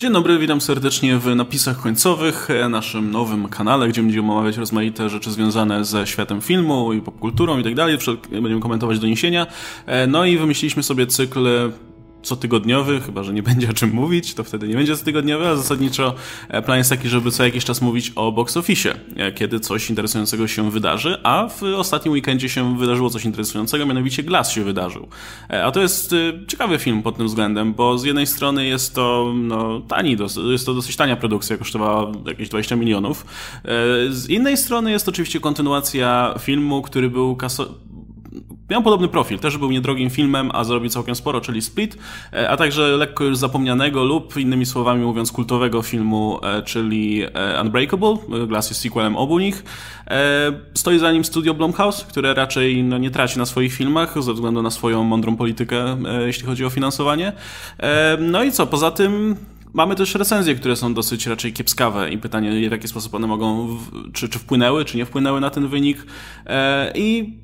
Dzień dobry, witam serdecznie w napisach końcowych, e, naszym nowym kanale, gdzie będziemy omawiać rozmaite rzeczy związane ze światem filmu i popkulturą i tak dalej. Będziemy komentować doniesienia. E, no i wymyśliliśmy sobie cykl cotygodniowy, chyba że nie będzie o czym mówić, to wtedy nie będzie cotygodniowy, a zasadniczo e, plan jest taki, żeby co jakiś czas mówić o box office, e, kiedy coś interesującego się wydarzy, a w ostatnim weekendzie się wydarzyło coś interesującego, mianowicie Glass się wydarzył. E, a to jest ciekawy film pod tym względem, bo z jednej strony jest to no, tani, jest to dosyć tania produkcja, kosztowała jakieś 20 milionów. Z innej strony jest to oczywiście kontynuacja filmu, który był kaso Miał podobny profil, też był niedrogim filmem, a zrobił całkiem sporo, czyli Split, e, a także lekko już zapomnianego lub innymi słowami mówiąc kultowego filmu, e, czyli e, Unbreakable. Glass jest sequelem obu nich. Stoi za nim studio Blumhouse, które raczej no, nie traci na swoich filmach ze względu na swoją mądrą politykę, jeśli chodzi o finansowanie. No i co, poza tym Mamy też recenzje, które są dosyć raczej kiepskawe i pytanie, w jaki sposób one mogą, w, czy, czy wpłynęły, czy nie wpłynęły na ten wynik. I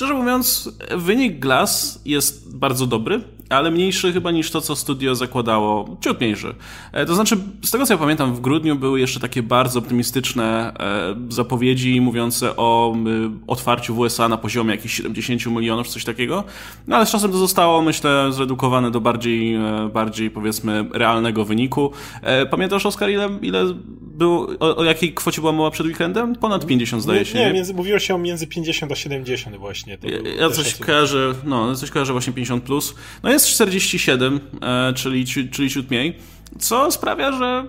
Szczerze mówiąc, wynik Glass jest bardzo dobry, ale mniejszy chyba niż to, co studio zakładało. Ciut mniejszy. E, to znaczy, z tego co ja pamiętam, w grudniu były jeszcze takie bardzo optymistyczne e, zapowiedzi mówiące o otwarciu w USA na poziomie jakichś 70 milionów, coś takiego. No ale z czasem to zostało, myślę, zredukowane do bardziej, e, bardziej powiedzmy, realnego wyniku. Pamiętasz, Oskar, ile, ile był, o, o, jakiej kwocie była mowa przed weekendem? Ponad 50 zdaje się. Nie, nie? Między, mówiło się o między 50 a 70 właśnie. ja, ja coś kojarzę, no, coś kojarzę właśnie 50+. Plus. No jest 47, e, czyli, czyli ciut mniej, co sprawia, że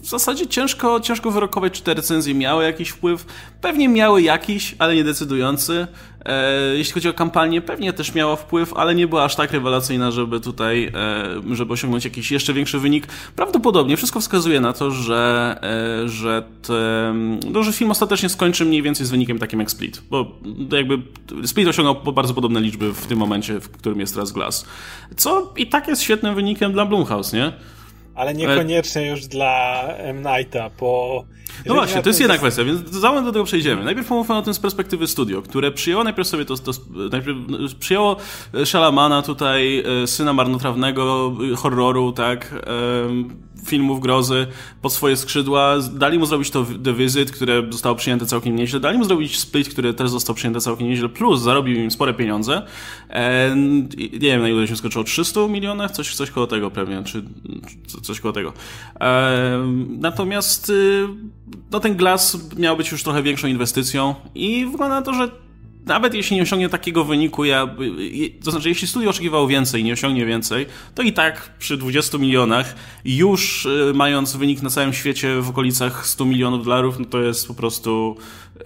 w zasadzie ciężko, ciężko wyrokować, czy te recenzje miały jakiś wpływ. Pewnie miały jakiś, ale nie decydujący. E, jeśli chodzi o kampanię, pewnie też miała wpływ, ale nie była aż tak rewelacyjna, żeby tutaj, e, żeby osiągnąć jakiś jeszcze większy wynik. Prawdopodobnie wszystko wskazuje na to, że, e, że, te, no, że film ostatecznie skończy mniej więcej z wynikiem takim jak Split, bo jakby Split osiągnął bardzo podobne liczby w tym momencie, w którym jest teraz Glass. Co i tak jest świetnym wynikiem dla Blumhouse, nie? Ale niekoniecznie już dla M. Nighta, bo... No właśnie, to jest jedna kwestia, więc zanim do tego przejdziemy. Najpierw pomówmy o tym z perspektywy studio, które przyjęło najpierw sobie to, to najpierw przyjęło Shalamana tutaj, e, syna marnotrawnego e, horroru, tak, filmów grozy pod swoje skrzydła. Dali mu zrobić to The Visit, które zostało przyjęte całkiem nieźle. Dali mu zrobić Split, który też został przyjęty całkiem nieźle. Plus zarobił im spore pieniądze. nie wiem, na ile się skończyło. 300 milionach? Coś, coś koło tego pewnie. Czy coś koło tego. natomiast y, no, ten Glass miał być już trochę większą inwestycją i wygląda na to, że nawet jeśli nie osiągnie takiego wyniku, ja, to znaczy jeśli studio oczekiwało więcej i nie osiągnie więcej, to i tak przy 20 milionach, już y, mając wynik na całym świecie w okolicach 100 milionów dolarów, no to jest po prostu y,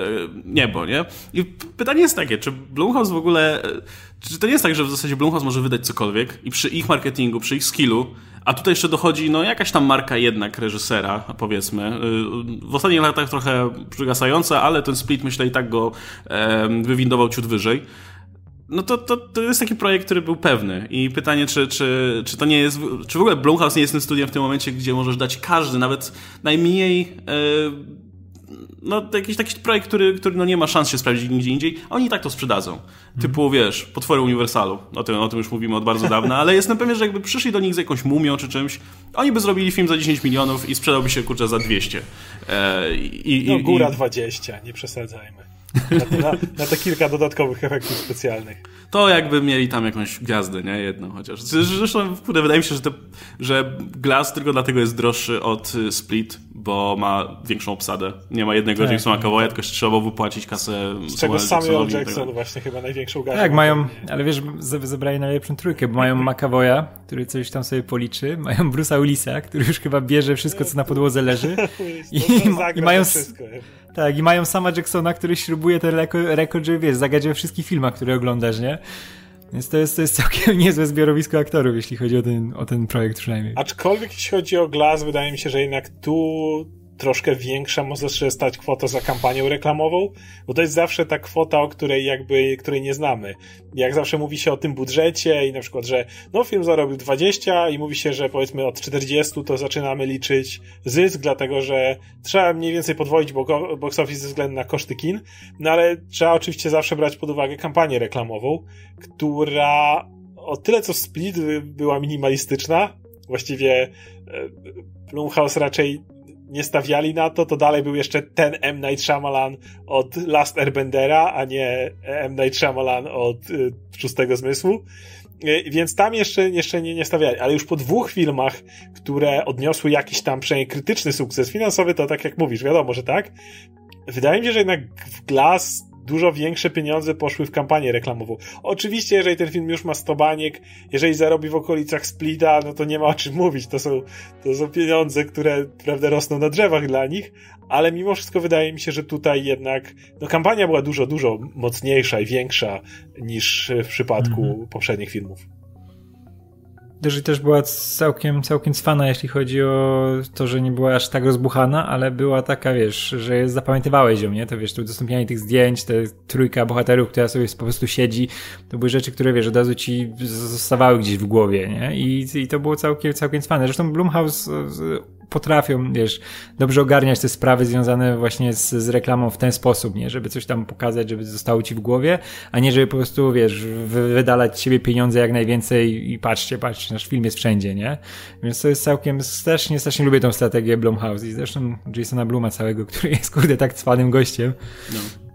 niebo, nie? I pytanie jest takie, czy Blumhouse w ogóle, y, czy to nie jest tak, że w zasadzie Blumhouse może wydać cokolwiek i przy ich marketingu, przy ich skillu, a tutaj jeszcze dochodzi no, jakaś tam marka jednak reżysera, powiedzmy. W ostatnich latach trochę przygasająca, ale ten split myślę i tak go wywindował ciut wyżej. No to, to, to jest taki projekt, który był pewny. I pytanie, czy, czy, czy to nie jest. Czy w ogóle Blumhouse nie jest tym studiem w tym momencie, gdzie możesz dać każdy, nawet najmniej. E, no, jakiś taki projekt, który, który no nie ma szans się sprawdzić nigdzie indziej, a oni tak to sprzedadzą. Mm. Typu, wiesz, potwory Uniwersalu. O tym, o tym już mówimy od bardzo dawna, ale jestem pewien, że jakby przyszli do nich z jakąś mumią czy czymś, oni by zrobili film za 10 milionów i sprzedałby się, kurczę, za 200. E, i, no, góra i... 20, nie przesadzajmy. Na, na, na, te kilka dodatkowych efektów specjalnych. To jakby mieli tam jakąś gwiazdę, nie? Jedną chociaż. Zresztą, kurde, wydaje mi się, że, to, że Glass tylko dlatego jest droższy od y, Split, bo ma większą obsadę. Nie ma jednego tak. Jacksona McAvoya, tylko trzeba wypłacić kasę Z czego Samuel Jackson właśnie chyba największą garzę. Tak, mają, ale wiesz, zebrali najlepszą trójkę, bo mają McAvoya, który coś tam sobie policzy, mają Bruce'a Willisa, który już chyba bierze wszystko, co na podłodze leży i, i mają... Wszystko. Tak, i mają sama Jacksona, który śrubuje ten rekord, że wiesz, zagadzie we wszystkich filmach, które oglądasz, nie? Więc to jest, to jest całkiem niezłe zbiorowisko aktorów, jeśli chodzi o ten, o ten projekt przynajmniej. Aczkolwiek jeśli chodzi o Glass, wydaje mi się, że jednak tu troszkę większa może się stać kwota za kampanię reklamową, bo to jest zawsze ta kwota, o której jakby, której nie znamy. Jak zawsze mówi się o tym budżecie i na przykład, że no film zarobił 20 i mówi się, że powiedzmy od 40 to zaczynamy liczyć zysk, dlatego że trzeba mniej więcej podwoić box office ze względu na koszty kin, no ale trzeba oczywiście zawsze brać pod uwagę kampanię reklamową, która o tyle co Split była minimalistyczna, właściwie e, Blumhouse raczej nie stawiali na to, to dalej był jeszcze ten M. Night Shyamalan od Last Airbendera, a nie M. Night Shyamalan od y, Szóstego Zmysłu. Y, więc tam jeszcze, jeszcze nie, nie stawiali, ale już po dwóch filmach, które odniosły jakiś tam przynajmniej krytyczny sukces finansowy, to tak jak mówisz, wiadomo, że tak. Wydaje mi się, że jednak w Glass dużo większe pieniądze poszły w kampanię reklamową. Oczywiście, jeżeli ten film już ma 100 baniek, jeżeli zarobi w okolicach Splita, no to nie ma o czym mówić. To są, to są pieniądze, które prawda rosną na drzewach dla nich, ale mimo wszystko wydaje mi się, że tutaj jednak no, kampania była dużo, dużo mocniejsza i większa niż w przypadku mhm. poprzednich filmów że też była całkiem, całkiem cwana, jeśli chodzi o to, że nie była aż tak rozbuchana, ale była taka, wiesz, że zapamiętywałeś ją, nie? To wiesz, to udostępnianie tych zdjęć, te trójka bohaterów, która sobie po prostu siedzi, to były rzeczy, które, wiesz, od razu ci zostawały gdzieś w głowie, nie? I, i to było całkiem, całkiem cwane. Zresztą Blumhouse potrafią, wiesz, dobrze ogarniać te sprawy związane właśnie z, z reklamą w ten sposób, nie? Żeby coś tam pokazać, żeby zostało ci w głowie, a nie żeby po prostu, wiesz, wydalać siebie pieniądze jak najwięcej i patrzcie, patrzcie, nasz film jest wszędzie, nie? Więc to jest całkiem, strasznie, strasznie lubię tą strategię Blumhouse i zresztą Jasona Bluma całego, który jest, kurde, tak cwanym gościem. No.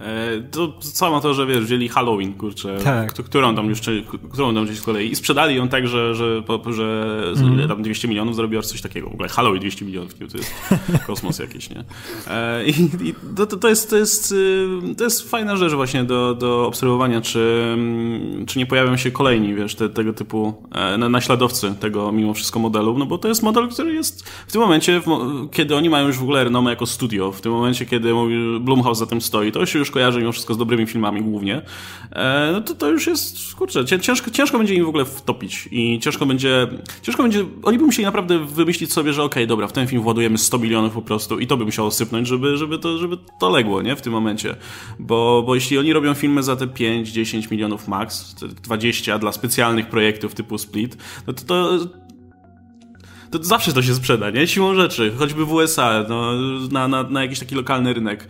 E, to samo to, że wiesz, wzięli Halloween, kurczę, tak. którą tam jeszcze, którą tam gdzieś z kolei i sprzedali ją tak, że, że, że mm. ile tam 200 milionów zrobiła coś takiego. W ogóle Halloween 200 milionów, to jest kosmos jakiś, nie? E, I, i to, to, jest, to, jest, y, to jest fajna rzecz właśnie do, do obserwowania, czy, mm, czy nie pojawią się kolejni, wiesz, te, tego typu e, naśladowcy tego mimo wszystko modelu, no bo to jest model, który jest w tym momencie, kiedy oni mają już w ogóle renomę jako studio, w tym momencie, kiedy Blumhouse za tym stoi, to się już kojarzy mimo wszystko z dobrymi filmami głównie, e, no to to już jest, kurczę, ciężko, ciężko będzie im w ogóle wtopić i ciężko będzie, ciężko będzie, oni by musieli naprawdę wymyślić sobie, że okej, okay, dobra, w ten film władujemy 100 milionów po prostu i to by musiało sypnąć, żeby, żeby, to, żeby to legło, nie, w tym momencie, bo, bo jeśli oni robią filmy za te 5-10 milionów max, 20 dla specjalnych projektów typu Split, no to, to to zawsze to się sprzeda, nie? Siłą rzeczy, choćby w USA, no, na, na, na jakiś taki lokalny rynek.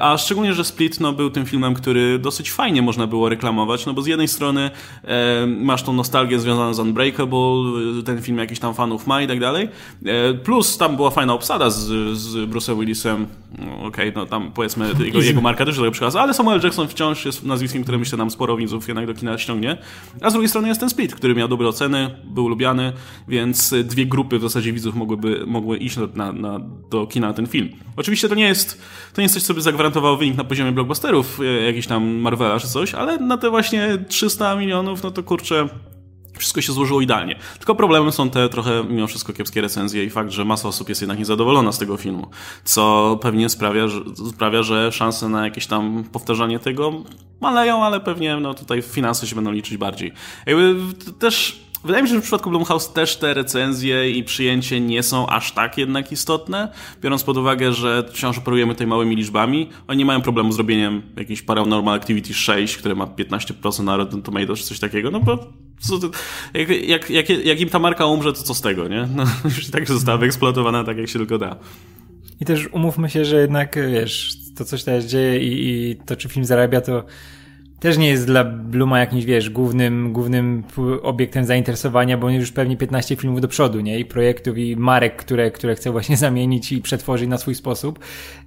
A szczególnie, że Split no, był tym filmem, który dosyć fajnie można było reklamować, no bo z jednej strony e, masz tą nostalgię związaną z Unbreakable, ten film jakiś tam fanów ma i tak dalej, e, plus tam była fajna obsada z, z Bruce'em Willisem, no, okej, okay, no tam powiedzmy jego, jego marka też do tego przykłada, ale Samuel Jackson wciąż jest nazwiskiem, które myślę nam sporo widzów jednak do kina ściągnie, a z drugiej strony jest ten Split, który miał dobre oceny, był lubiany, więc dwie grupy w zasadzie widzów mogłyby, mogły iść na, na, do kina na ten film. Oczywiście to nie jest to nie jest coś, co by zagwarantowało wynik na poziomie blockbusterów, e, jakiś tam Marvela czy coś, ale na te właśnie 300 milionów, no to kurczę, wszystko się złożyło idealnie. Tylko problemem są te trochę mimo wszystko kiepskie recenzje i fakt, że masa osób jest jednak niezadowolona z tego filmu, co pewnie sprawia, że, sprawia, że szanse na jakieś tam powtarzanie tego maleją, ale pewnie no tutaj finanse się będą liczyć bardziej. Jakby też Wydaje mi się, że w przypadku Blumhouse też te recenzje i przyjęcie nie są aż tak jednak istotne, biorąc pod uwagę, że wciąż operujemy tutaj małymi liczbami. Oni mają problemu z robieniem jakiejś Paranormal Activity 6, które ma 15% na Rotten Tomatoes czy coś takiego, no bo co, jak, jak, jak, jak, im ta marka umrze, to co z tego, nie? No, już tak została wyeksploatowana tak, jak się tylko da. I też umówmy się, że jednak, wiesz, to coś teraz dzieje i, i to, czy film zarabia, to też nie jest dla Bluma jakimś, wiesz, głównym, głównym obiektem zainteresowania, bo on już pewnie 15 filmów do przodu, nie? I projektów, i marek, które, które chce właśnie zamienić i przetworzyć na swój sposób.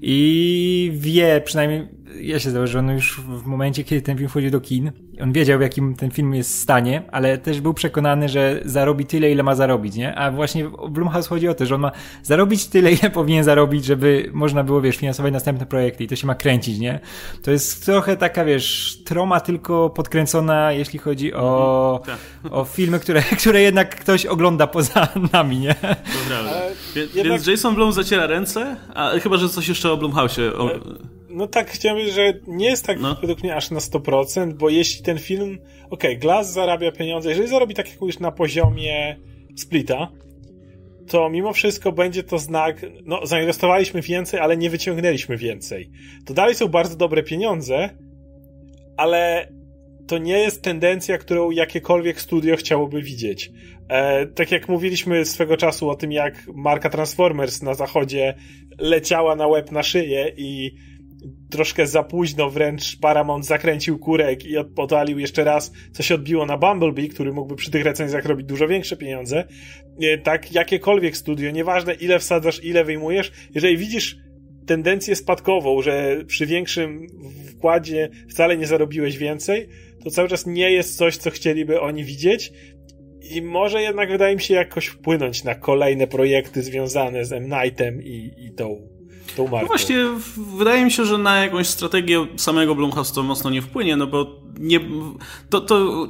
I wie, przynajmniej ja się zdało, że on już w momencie, kiedy ten film wchodził do kin, on wiedział, w jakim ten film jest stanie, ale też był przekonany, że zarobi tyle, ile ma zarobić, nie? A właśnie w Blumhouse chodzi o to, że on ma zarobić tyle, ile powinien zarobić, żeby można było, wiesz, finansować następne projekty i to się ma kręcić, nie? To jest trochę taka, wiesz, troma tylko podkręcona, jeśli chodzi o, mhm, tak. o filmy, które, które jednak ktoś ogląda poza nami, nie? Dobra, więc, jednak... więc Jason Blum zaciera ręce, a chyba, że coś jeszcze o Blumhouse'ie. O... No tak, chciałem powiedzieć, że nie jest tak no. według mnie aż na 100%, bo jeśli ten film, okej, okay, Glass zarabia pieniądze, jeżeli zarobi tak jak już na poziomie Splita, to mimo wszystko będzie to znak, no zainwestowaliśmy więcej, ale nie wyciągnęliśmy więcej. To dalej są bardzo dobre pieniądze, ale to nie jest tendencja, którą jakiekolwiek studio chciałoby widzieć. E, tak jak mówiliśmy swego czasu o tym, jak marka Transformers na zachodzie leciała na łeb na szyję i troszkę za późno wręcz Paramount zakręcił kurek i odpalił jeszcze raz, co się odbiło na Bumblebee, który mógłby przy tych recenzjach robić dużo większe pieniądze. Tak, jakiekolwiek studio, nieważne ile wsadzasz, ile wyjmujesz, jeżeli widzisz tendencję spadkową, że przy większym wkładzie wcale nie zarobiłeś więcej, to cały czas nie jest coś, co chcieliby oni widzieć. I może jednak wydaje mi się jakoś wpłynąć na kolejne projekty związane z M. Nightem i, i tą tą. No właśnie, wydaje mi się, że na jakąś strategię samego Blumhouse to mocno nie wpłynie, no bo nie, to, to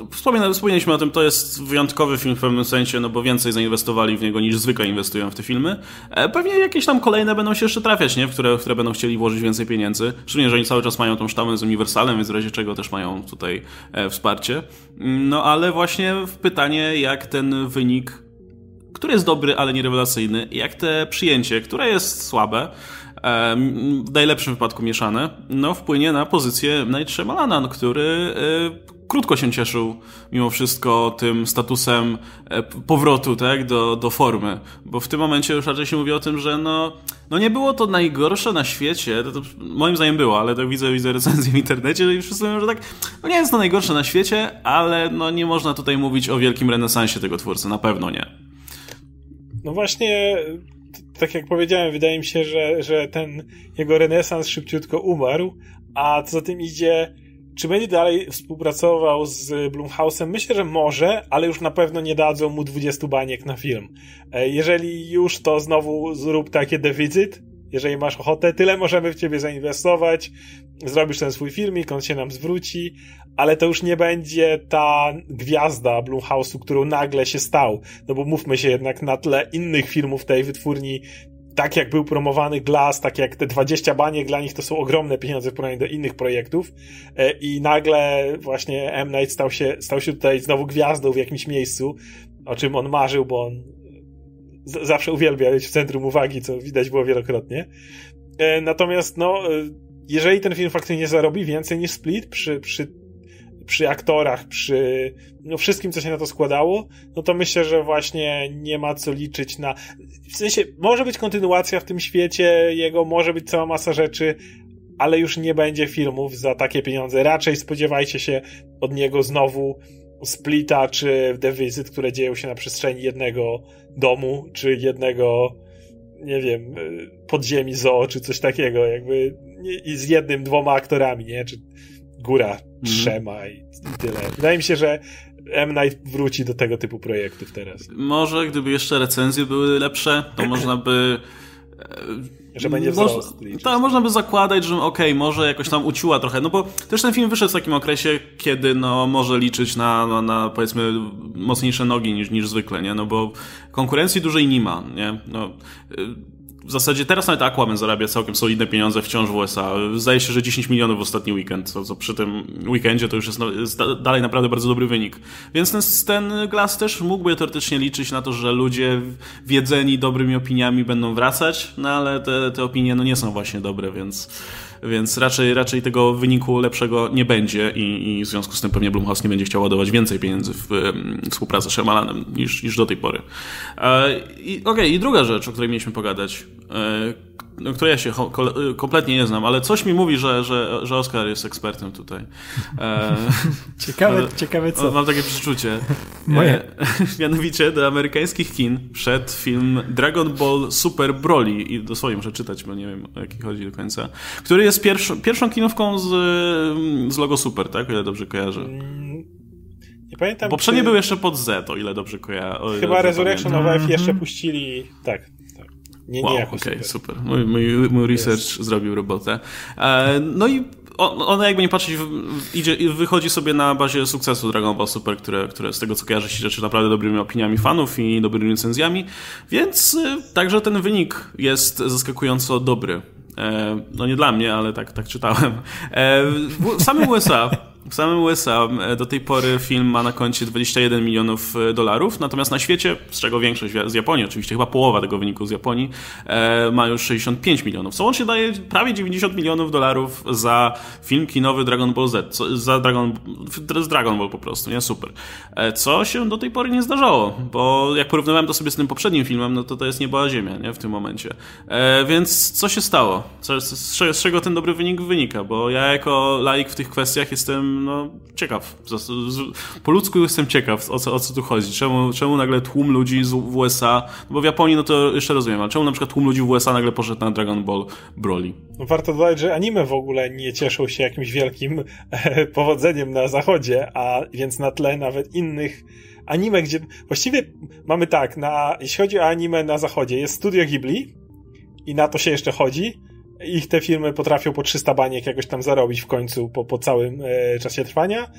wspomnieliśmy o tym, to jest wyjątkowy film w pewnym sensie, no bo więcej zainwestowali w niego niż zwykle inwestują w te filmy. E, pewnie jakieś tam kolejne będą się jeszcze trafiać, nie? W które, w które będą chcieli włożyć więcej pieniędzy. Szczególnie, że oni cały czas mają tą sztamę z Uniwersalem, więc w razie czego też mają tutaj e, wsparcie. No ale właśnie pytanie, jak ten wynik który jest dobry, ale nie rewelacyjny, jak te przyjęcie, które jest słabe, w najlepszym wypadku mieszane, no wpłynie na pozycję Night Shyamalana, no, który e, krótko się cieszył mimo wszystko tym statusem e, powrotu tak, do, do formy, bo w tym momencie już raczej się mówi o tym, że no, no nie było to najgorsze na świecie, to, to moim zdaniem było, ale tak widzę, widzę recenzje w internecie i wszyscy mówią, że tak, no nie jest to najgorsze na świecie, ale no nie można tutaj mówić o wielkim renesansie tego twórcy, na pewno nie. No właśnie tak jak powiedziałem, wydaje mi się, że, że ten jego renesans szybciutko umarł, a co za tym idzie, czy będzie dalej współpracował z Blumhouse'em? Myślę, że może, ale już na pewno nie dadzą mu 20 baniek na film. E, jeżeli już, to znowu zrób takie deficyt, jeżeli masz ochotę, tyle możemy w ciebie zainwestować, zrobisz ten swój filmik, on się nam zwróci, ale to już nie będzie ta gwiazda Blumhouse'u, którą nagle się stał. No bo mówmy się jednak na tle innych filmów tej wytwórni, tak jak był promowany Glass, tak jak te 20 baniek dla nich to są ogromne pieniądze w porównaniu do innych projektów e, i nagle właśnie M. Night stał się, stał się tutaj znowu gwiazdą w jakimś miejscu, o czym on marzył, bo on zawsze uwielbia być w centrum uwagi, co widać było wielokrotnie. E, natomiast no, e, jeżeli ten film faktycznie nie zarobi więcej niż Split przy, przy przy aktorach, przy no wszystkim, co się na to składało, no to myślę, że właśnie nie ma co liczyć na. W sensie, może być kontynuacja w tym świecie, jego może być cała masa rzeczy, ale już nie będzie filmów za takie pieniądze. Raczej spodziewajcie się od niego znowu Splita czy The Visit, które dzieją się na przestrzeni jednego domu, czy jednego, nie wiem, podziemi zoo, czy coś takiego, jakby i z jednym, dwoma aktorami, nie? Czy góra mhm. trzema i, i tyle. Wydaje mi się, że M. Night wróci do tego typu projektów teraz. Może gdyby jeszcze recenzje były lepsze, to można by e, że będzie wzrost. tak, można by zakładać, że okej, okay, może jakoś tam uciła trochę, no bo też ten film wyszedł w takim okresie, kiedy no może liczyć na, na, na powiedzmy mocniejsze nogi niż, niż zwykle, nie? No bo konkurencji dużej nie ma, nie? No, w zasadzie teraz nawet Aquaman zarabia całkiem solidne pieniądze wciąż w USA. Zdaje się, że 10 milionów w ostatni weekend, co, co przy tym weekendzie to już jest, jest, dalej naprawdę bardzo dobry wynik. Więc ten, ten Glass też mógłby teoretycznie liczyć na to, że ludzie wiedzeni dobrymi opiniami będą wracać, no ale te, te opinie no nie są właśnie dobre, więc więc raczej, raczej tego wyniku lepszego nie będzie i, i w związku z tym pewnie Blumhouse nie będzie chciał ładować więcej pieniędzy w um, współpracę z Shyamalanem niż, niż do tej pory. E, Okej, okay, i druga rzecz, o której mieliśmy pogadać, e, której ja się kompletnie nie znam, ale coś mi mówi, że, że, że Oscar jest ekspertem tutaj. E, ciekawe, ciekawe co. Mam takie przeczucie. Moje. E, mianowicie do amerykańskich kin wszedł film Dragon Ball Super Broly i dosłownie muszę czytać, bo nie wiem o jaki chodzi do końca, który jest pierwszą, pierwszą kinówką z, z logo Super, tak? O ile dobrze kojarzę. Mm, nie pamiętam. Poprzednie czy... był jeszcze pod Z, o ile dobrze kojarzę. Chyba Resurrection of F jeszcze puścili. Tak. Nie, wow, okej, okay, super. Mój, mój, mój research yes. zrobił robotę. E, no i ona jakby nie patrzeć, idzie, wychodzi sobie na bazie sukcesu Dragon Ball Super, które, które z tego co kojarzy się rzeczy naprawdę dobrymi opiniami fanów i dobrymi recenzjami, więc y, także ten wynik jest zaskakująco dobry. E, no nie dla mnie, ale tak, tak czytałem. E, w samym USA W samym USA e, do tej pory film ma na koncie 21 milionów e, dolarów, natomiast na świecie, z czego większość z Japonii, oczywiście chyba połowa tego wyniku z Japonii, e, ma już 65 milionów. Co łącznie daje prawie 90 milionów dolarów za film kinowy Dragon Ball Z, za Dragon, z Dragon Ball po prostu, nie? Super. Co się do tej pory nie zdarzało, bo jak porównywałem to sobie z tym poprzednim filmem, no to to jest nieba ziemia, nie? W tym momencie. Więc co się stało? Co, z czego ten dobry wynik wynika? Bo ja jako laik w tych kwestiach jestem no, ciekaw. Po ludzku jestem ciekaw, o co, o co tu chodzi. Czemu, czemu nagle tłum ludzi z USA, no bo w Japonii no to jeszcze rozumiem, ale czemu na przykład tłum ludzi w USA nagle poszedł na Dragon Ball Broly? No, warto dodać, że anime w ogóle nie cieszą się jakimś wielkim e, powodzeniem na zachodzie, a więc na tle nawet innych anime, gdzie właściwie mamy tak, na, jeśli chodzi o anime na zachodzie, jest Studio Ghibli i na to się jeszcze chodzi, ich te firmy potrafią po 300 baniek jakoś tam zarobić w końcu po, po całym e, czasie trwania.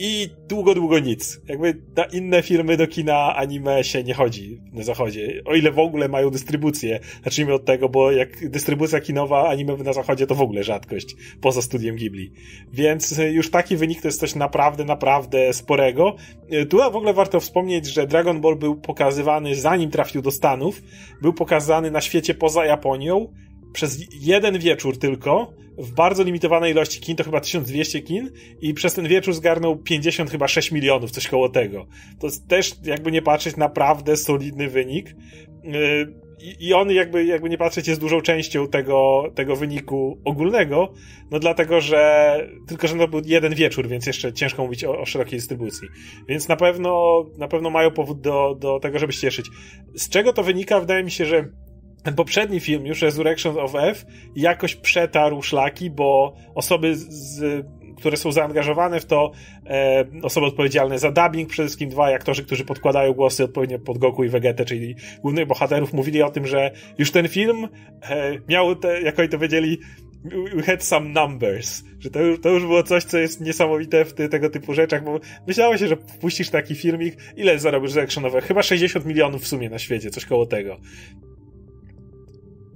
I długo, długo nic. Jakby na inne firmy do kina anime się nie chodzi na zachodzie. O ile w ogóle mają dystrybucję. Zacznijmy od tego, bo jak dystrybucja kinowa anime na zachodzie to w ogóle rzadkość. Poza studiem Ghibli. Więc e, już taki wynik to jest coś naprawdę, naprawdę sporego. E, tu w ogóle warto wspomnieć, że Dragon Ball był pokazywany zanim trafił do Stanów. Był pokazany na świecie poza Japonią przez jeden wieczór tylko, w bardzo limitowanej ilości kin, to chyba 1200 kin, i przez ten wieczór zgarnął 50 chyba 6 milionów, coś koło tego. To też, jakby nie patrzeć, naprawdę solidny wynik. Yy, i on jakby, jakby nie patrzeć jest dużą częścią tego, tego wyniku ogólnego, no dlatego, że tylko, że to był jeden wieczór, więc jeszcze ciężko mówić o, o szerokiej dystrybucji. Więc na pewno, na pewno mają powód do, do tego, żeby się cieszyć. Z czego to wynika? Wydaje mi się, że ten poprzedni film, już Resurrection of F, jakoś przetarł szlaki, bo osoby, z, które są zaangażowane w to, e, osoby odpowiedzialne za dubbing, przede wszystkim dwaj aktorzy, którzy podkładają głosy odpowiednio pod Goku i Vegetę, czyli głównych bohaterów, mówili o tym, że już ten film e, miał, te, jak oni to powiedzieli, we had some numbers, że to już, to już było coś, co jest niesamowite w ty, tego typu rzeczach, bo myślało się, że wpuścisz taki filmik, ile zarobisz za actionowe? Chyba 60 milionów w sumie na świecie, coś koło tego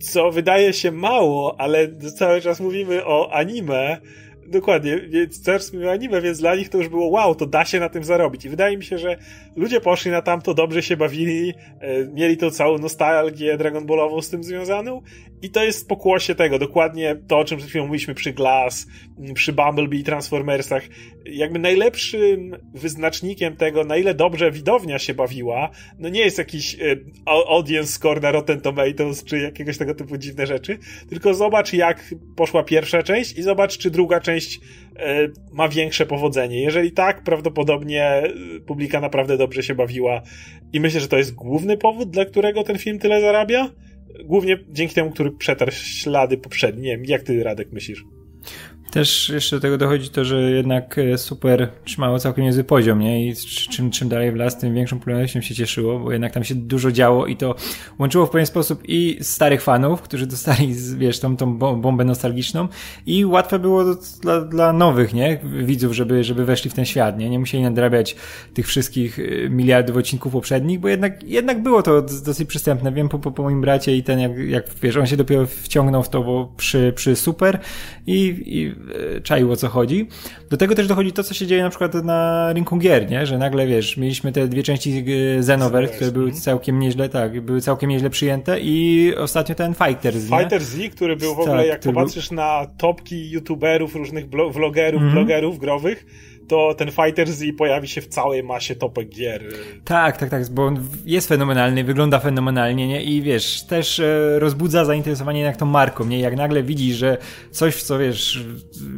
co wydaje się mało, ale cały czas mówimy o anime, Dokładnie, więc teraz mówię anime, więc dla nich to już było wow, to da się na tym zarobić. I wydaje mi się, że ludzie poszli na tamto, dobrze się bawili, e, mieli tą całą nostalgię Dragon Ballową z tym związaną i to jest pokłosie tego, dokładnie to, o czym przed chwilą mówiliśmy przy Glass, przy Bumblebee i Transformersach. Jakby najlepszym wyznacznikiem tego, na ile dobrze widownia się bawiła, no nie jest jakiś e, audience score na Rotten Tomatoes, czy jakiegoś tego typu dziwne rzeczy, tylko zobacz jak poszła pierwsza część i zobacz, czy druga część e, ma większe powodzenie. Jeżeli tak, prawdopodobnie e, publika naprawdę dobrze się bawiła i myślę, że to jest główny powód, dla którego ten film tyle zarabia. Głównie dzięki temu, który przetarł ślady poprzednie. Jak ty, Radek, myślisz? Też jeszcze do tego dochodzi to, że jednak e, super trzymało całkiem niezły poziom, nie? I czym, czym dalej w las, tym większą popularnością się cieszyło, bo jednak tam się dużo działo i to łączyło w pewien sposób i starych fanów, którzy dostali, wiesz, tą, tą bombę nostalgiczną i łatwe było dla, dla nowych, nie? Widzów, żeby, żeby weszli w ten świat, nie? Nie musieli nadrabiać tych wszystkich e, miliardów odcinków poprzednich, bo jednak, jednak było to dosyć przystępne. Wiem po, po, po moim bracie i ten, jak, jak wiesz, on się dopiero wciągnął w to przy, przy super i, i czaił o co chodzi. Do tego też dochodzi to, co się dzieje na przykład na rynku gier, nie? że nagle wiesz, mieliśmy te dwie części Xenoverse, które były mhm. całkiem nieźle, tak, były całkiem nieźle przyjęte i ostatnio ten Fighters. Fighters Z, który był w ogóle, tak, jak popatrzysz był... na topki youtuberów, różnych vlogerów, -hmm. blogerów growych, to ten Fighter Z pojawi się w całej masie topek gier. Tak, tak, tak, bo on jest fenomenalny, wygląda fenomenalnie, nie? I wiesz, też e, rozbudza zainteresowanie jak tą marką, nie? Jak nagle widzisz, że coś, w co wiesz,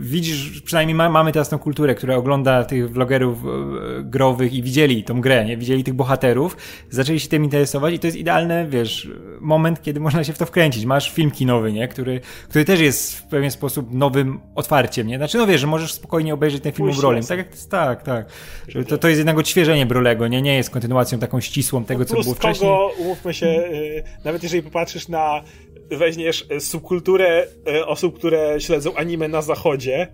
widzisz, przynajmniej ma, mamy teraz tą kulturę, która ogląda tych vlogerów e, growych i widzieli tą grę, nie? Widzieli tych bohaterów, zaczęli się tym interesować i to jest idealny, wiesz, moment, kiedy można się w to wkręcić. Masz film kinowy, nie? Który, który też jest w pewien sposób nowym otwarciem, nie? Znaczy, no wiesz, że możesz spokojnie obejrzeć ten film Brolem, tak tak, tak. To, to jest jednak odświeżenie Brolego, nie, nie jest kontynuacją taką ścisłą tego, co było wcześniej. Kogo, umówmy się, y, nawet jeżeli popatrzysz na, weźmiesz subkulturę y, osób, które śledzą anime na zachodzie,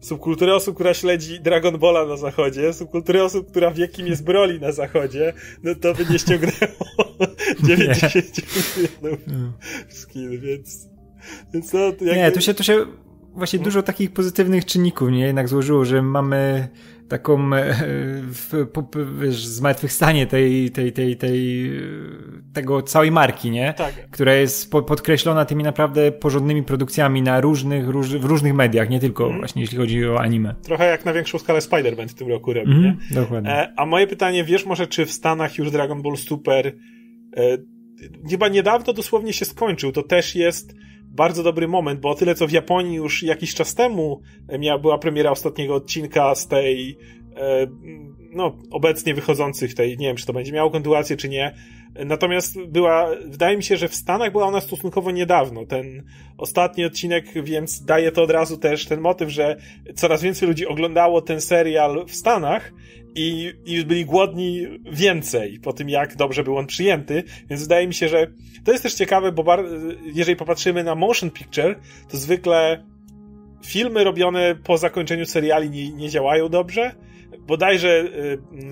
subkulturę osób, która śledzi Dragon Balla na zachodzie, subkulturę osób, która wie, kim jest Broly na zachodzie, no to by nie ściągnęło 90 milionów skin, więc... więc no, jakby... Nie, tu się, tu się właśnie dużo takich pozytywnych czynników, nie? Jednak złożyło, że mamy taką e, w, wiesz, zmartwychwstanie tej, tej, tej, tej, tego całej marki, nie? Tak. Która jest po, podkreślona tymi naprawdę porządnymi produkcjami na różnych, róż, w różnych mediach, nie tylko mm. właśnie jeśli chodzi o anime. Trochę jak na większą skalę Spider-Man w tym roku robi, mm, nie? Dokładnie. E, a moje pytanie, wiesz może, czy w Stanach już Dragon Ball Super e, chyba niedawno dosłownie się skończył, to też jest bardzo dobry moment, bo o tyle co w Japonii już jakiś czas temu miała, była premiera ostatniego odcinka z tej e, no, obecnie wychodzących tej, nie wiem, czy to będzie miało kontynuację, czy nie. Natomiast była, wydaje mi się, że w Stanach była ona stosunkowo niedawno. Ten ostatni odcinek, więc daje to od razu też ten motyw, że coraz więcej ludzi oglądało ten serial w Stanach i, i byli głodni więcej po tym, jak dobrze był on przyjęty. Więc wydaje mi się, że to jest też ciekawe, bo bar- jeżeli popatrzymy na motion picture, to zwykle filmy robione po zakończeniu seriali nie, nie działają dobrze bodajże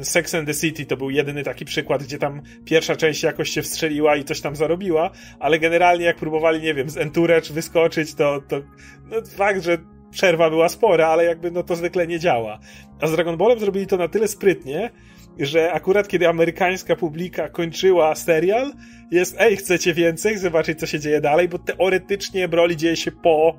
y, Sex and the City to był jedyny taki przykład, gdzie tam pierwsza część jakoś się wstrzeliła i coś tam zarobiła, ale generalnie jak próbowali, nie wiem, z Entourage wyskoczyć, to, to no, fakt, że przerwa była spora, ale jakby no to zwykle nie działa. A z Dragon Ballem zrobili to na tyle sprytnie, że akurat kiedy amerykańska publika kończyła serial, jest ej, chcecie więcej, zobaczyć co się dzieje dalej, bo teoretycznie Broly dzieje się po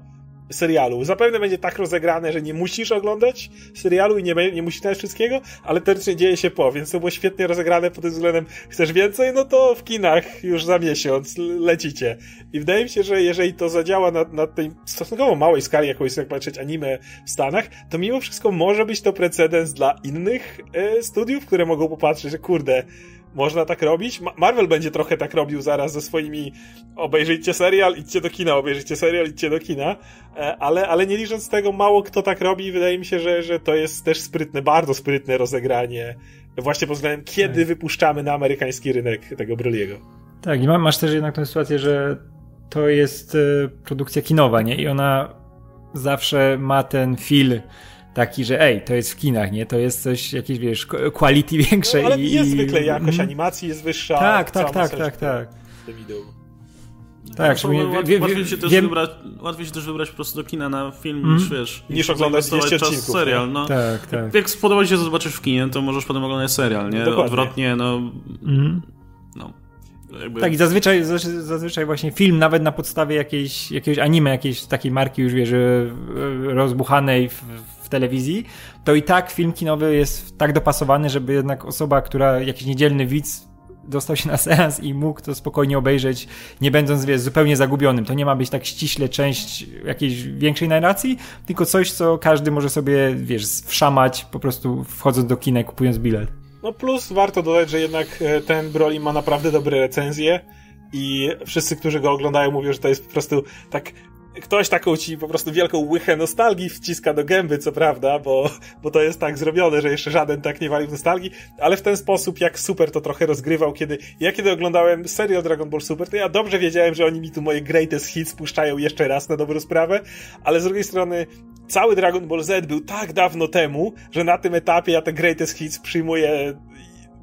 serialu. Zapewne będzie tak rozegrane, że nie musisz oglądać serialu i nie, nie musisz znać wszystkiego, ale teoretycznie dzieje się po, więc to było świetnie rozegrane pod tym względem. Chcesz więcej? No to w kinach już za miesiąc lecicie. I wydaje mi się, że jeżeli to zadziała na, na tej stosunkowo małej skali, jaką jest jak patrzeć anime w Stanach, to mimo wszystko może być to precedens dla innych e, studiów, które mogą popatrzeć, że kurde, można tak robić. Marvel będzie trochę tak robił zaraz ze swoimi obejrzyjcie serial, idźcie do kina, obejrzyjcie serial, idźcie do kina, e, ale, ale nie licząc tego, mało kto tak robi i wydaje mi się, że, że to jest też sprytne, bardzo sprytne rozegranie właśnie pod względem, kiedy tak. wypuszczamy na amerykański rynek tego Broliego. Tak, i masz też jednak tę sytuację, że to jest e, produkcja kinowa, nie? I ona zawsze ma ten feel taki, że ej, to jest w kinach, nie? To jest coś, jakieś, wiesz, quality większe. No, ale i, jest zwykle jakość mm. animacji jest wyższa. Tak, tak, tak, tak, tak. Tak, no, łatwiej, łatwiej, się też wiem... wybrać, łatwiej się też wybrać po prostu do kina na film mm. niż wiesz. Niż oglądać 200 odcinków. serial, no. Tak, tak. Jak spodoba ci się zobaczysz w kinie, to możesz potem oglądać serial, nie? Dokładnie. Odwrotnie, no. Mm. No. Jakby... Tak, i zazwyczaj, zazwyczaj właśnie film, nawet na podstawie jakiejś, jakiegoś anime, jakiejś takiej marki już, wiesz, rozbuchanej w, w telewizji, to i tak film kinowy jest tak dopasowany, żeby jednak osoba, która, jakiś niedzielny widz dostał się na seans i mógł to spokojnie obejrzeć, nie będąc, zupełnie zagubionym. To nie ma być tak ściśle część jakiejś większej narracji, tylko coś, co każdy może sobie, wiesz, wszamać po prostu wchodząc do kina i kupując bilet. No plus warto dodać, że jednak e, ten Broly ma naprawdę dobre recenzje i wszyscy, którzy go oglądają mówią, że to jest po prostu tak ktoś taką ci po prostu wielką łychę nostalgii wciska do gęby, co prawda, bo, bo to jest tak zrobione, że jeszcze żaden tak nie walił nostalgii, ale w ten sposób, jak super to trochę rozgrywał, kiedy ja kiedy oglądałem serial Dragon Ball Super, to ja dobrze wiedziałem, że oni mi tu moje greatest hits puszczają jeszcze raz na dobrą sprawę, ale z drugiej strony cały Dragon Ball Z był tak dawno temu, że na tym etapie ja te greatest hits przyjmuję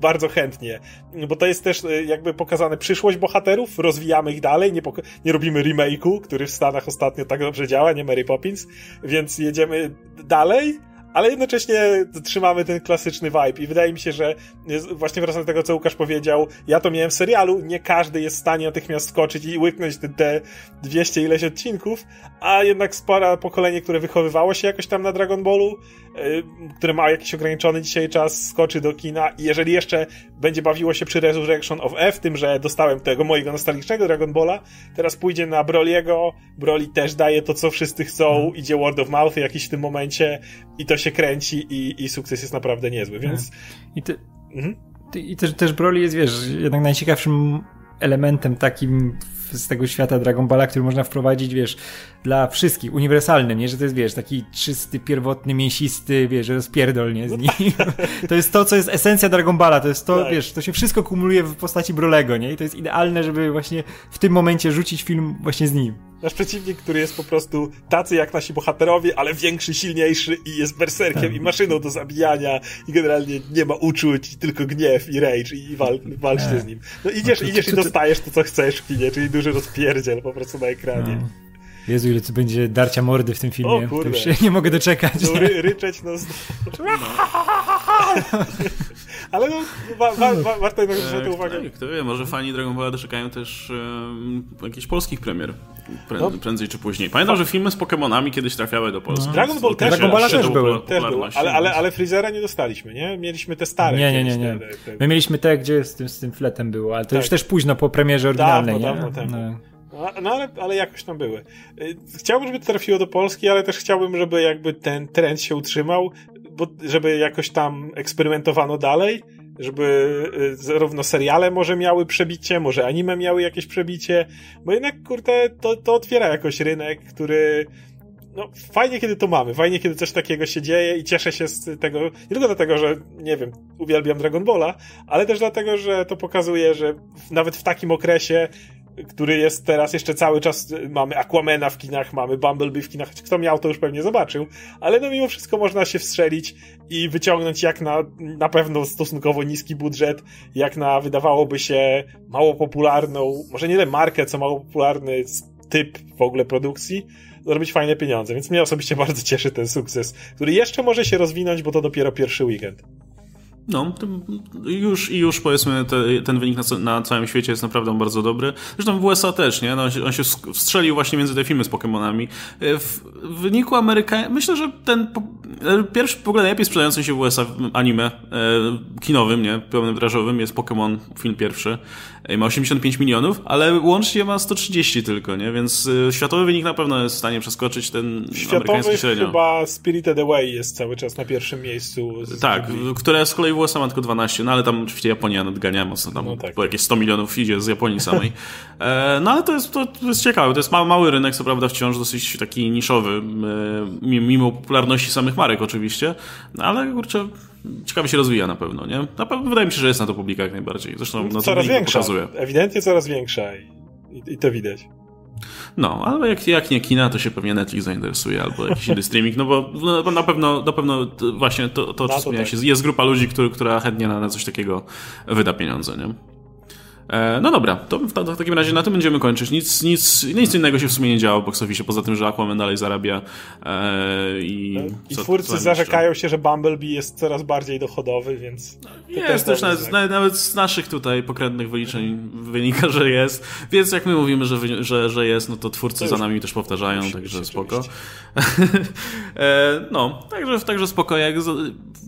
bardzo chętnie, bo to jest też e, jakby pokazane przyszłość bohaterów, rozwijamy ich dalej, nie, nie robimy remake'u, który w Stanach ostatnio tak dobrze działa, nie Mary Poppins, więc jedziemy dalej, ale jednocześnie trzymamy ten klasyczny vibe i wydaje mi się, że właśnie wracając do tego, co Łukasz powiedział, ja to miałem w serialu, nie każdy jest w stanie natychmiast skoczyć i łyknąć te, te 200 ileś odcinków, a jednak spora pokolenie, które wychowywało się jakoś tam na Dragon Ballu, które ma jakiś ograniczony dzisiaj czas, skoczy do kina i jeżeli jeszcze będzie bawiło się przy Resurrection of F, tym, że dostałem tego mojego nostalgicznego Dragon Balla, teraz pójdzie na Broliego, Broly też daje to, co wszyscy chcą, idzie word of mouth jakiś w tym momencie i to się kręci i, i sukces jest naprawdę niezły, więc... I, ty, mhm. i też, też Broly jest, wiesz, jednak najciekawszym elementem takim z tego świata Dragon Balla, który można wprowadzić, wiesz, dla wszystkich, uniwersalnym, nie? Że to jest, wiesz, taki czysty, pierwotny, mięsisty, wiesz, rozpierdol, nie? Z nim. To jest to, co jest esencja Dragon Balla, to jest to, tak. wiesz, to się wszystko kumuluje w postaci Brolego, nie? I to jest idealne, żeby właśnie w tym momencie rzucić film właśnie z nim. Nasz przeciwnik, który jest po prostu tacy jak nasi bohaterowie, ale większy, silniejszy i jest berserkiem tak. i maszyną do zabijania i generalnie nie ma uczuć, tylko gniew i rage i wal, walczcie tak. z nim. No idziesz, no, idziesz i dostajesz to, co chcesz w kinie, czyli duży rozpierdziel po prostu na ekranie. No. Jezu, ile tu będzie darcia mordy w tym filmie. O kurde. To już się nie mogę doczekać. No, ry ryczeć no. Ale no, wa wa wa warto jednak zwrócić tak, uwagę. Tak, kto wie, może fani Dragon Balla doczekają też um, jakichś polskich premier. Prę no. Prędzej czy później. Pamiętam, że filmy z Pokémonami kiedyś trafiały do Polski. No. Dragon Ball też, Dragon Balla też były. Też było. Ale, ale, ale Freezera nie dostaliśmy, nie? Mieliśmy te stare. Nie, nie, nie. nie. Te, te... My mieliśmy te, gdzie z tym, z tym fletem było, ale to tak. już też późno po premierze oryginalnej, dawno, nie? Dawno. No. No, ale, ale jakoś tam były. Y, chciałbym, żeby to trafiło do Polski, ale też chciałbym, żeby jakby ten trend się utrzymał, bo żeby jakoś tam eksperymentowano dalej, żeby y, zarówno seriale może miały przebicie, może anime miały jakieś przebicie, bo jednak, kurde, to, to otwiera jakoś rynek, który no, fajnie, kiedy to mamy, fajnie, kiedy coś takiego się dzieje i cieszę się z tego, nie tylko dlatego, że, nie wiem, uwielbiam Dragon Balla, ale też dlatego, że to pokazuje, że nawet w takim okresie który jest teraz jeszcze cały czas, mamy Aquamena w kinach, mamy Bumblebee w kinach, kto miał to już pewnie zobaczył, ale no mimo wszystko można się wstrzelić i wyciągnąć jak na na pewno stosunkowo niski budżet, jak na wydawałoby się mało popularną, może nie tyle markę, co mało popularny typ w ogóle produkcji, zrobić fajne pieniądze, więc mnie osobiście bardzo cieszy ten sukces, który jeszcze może się rozwinąć, bo to dopiero pierwszy weekend. No, już i już powiedzmy te, ten wynik na, na, całym świecie jest naprawdę bardzo dobry. Zresztą w USA też, nie? No, on, się, wstrzelił właśnie między te filmy z Pokémonami. E, w, w wyniku Ameryka... Myślę, że ten e, pierwszy w ogóle najlepiej sprzedający się w USA anime e, kinowym, nie? Pełnometrażowym jest Pokémon, film pierwszy. Ma 85 milionów, ale łącznie ma 130 tylko, nie? Więc e, światowy wynik na pewno jest w stanie przeskoczyć ten światowy amerykański średnio. chyba Spirited Away jest cały czas na pierwszym miejscu. Tak, które z kolei w USA ma tylko 12, no ale tam oczywiście Japonia nadgania mocno, tam no tak. jakieś 100 milionów idzie z Japonii samej. E, no ale to jest, to, to, jest ciekawe, to jest mały, mały rynek, co prawda wciąż dosyć taki niszowy, e, mimo popularności samych marek oczywiście, no, ale kurczę, ciekawie się rozwija na pewno, nie? Na pewno, wydaje mi się, że jest na to publika jak najbardziej. Zresztą no, coraz większa, pokazuje. ewidentnie coraz większa i, i, i to widać. No, ale jak, jak nie kina, to się pewnie Netflix zainteresuje albo jakiś inny streaming, no bo no, na pewno, na pewno właśnie to, to, to, to tak. jest grupa ludzi, który, która chętnie na, na coś takiego wyda pieniądze, nie? E, no dobra, to w, takim razie na tym będziemy kończyć. Nic, nic, nic innego się w sumie nie działo w box office, poza tym, że Aquaman dalej zarabia e, i... I twórcy co zarzekają jeszcze? się, że Bumblebee jest coraz bardziej dochodowy, więc... Jest też nawet, nawet, z naszych tutaj pokrętnych wyliczeń wynika, że jest, więc jak my mówimy, że, że, że jest, no to twórcy to za nami też powtarzają, także spoko. e, no, także, także spoko. Jak,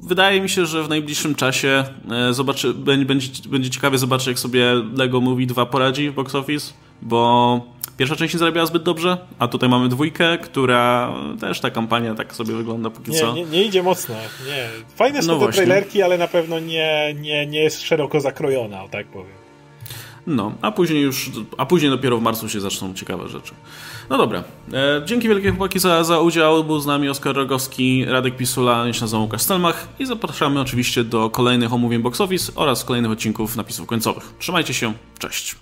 wydaje mi się, że w najbliższym czasie e, zobaczy, będzie, będzie ciekawie zobaczyć, jak sobie Lego Movie 2 poradzi w box office, bo pierwsza część nie zarabiała zbyt dobrze, a tutaj mamy dwójkę, która też ta kampania tak sobie wygląda póki nie, co. Nie, nie idzie mocno, nie. Fajne są no te trailerki, ale na pewno nie, nie, nie jest szeroko zakrojona, o tak powiem. No, a później już, a później dopiero w marcu się zaczną ciekawe rzeczy. No dobra, e, dzięki wielkie chłopaki za, za udział, był z nami Oskar Rogowski, Radek Pisula, się nazywam Łukasz Stelmach i zapraszamy oczywiście do kolejnych omówień box office oraz kolejnych odcinków napisów końcowych. Trzymajcie się, cześć!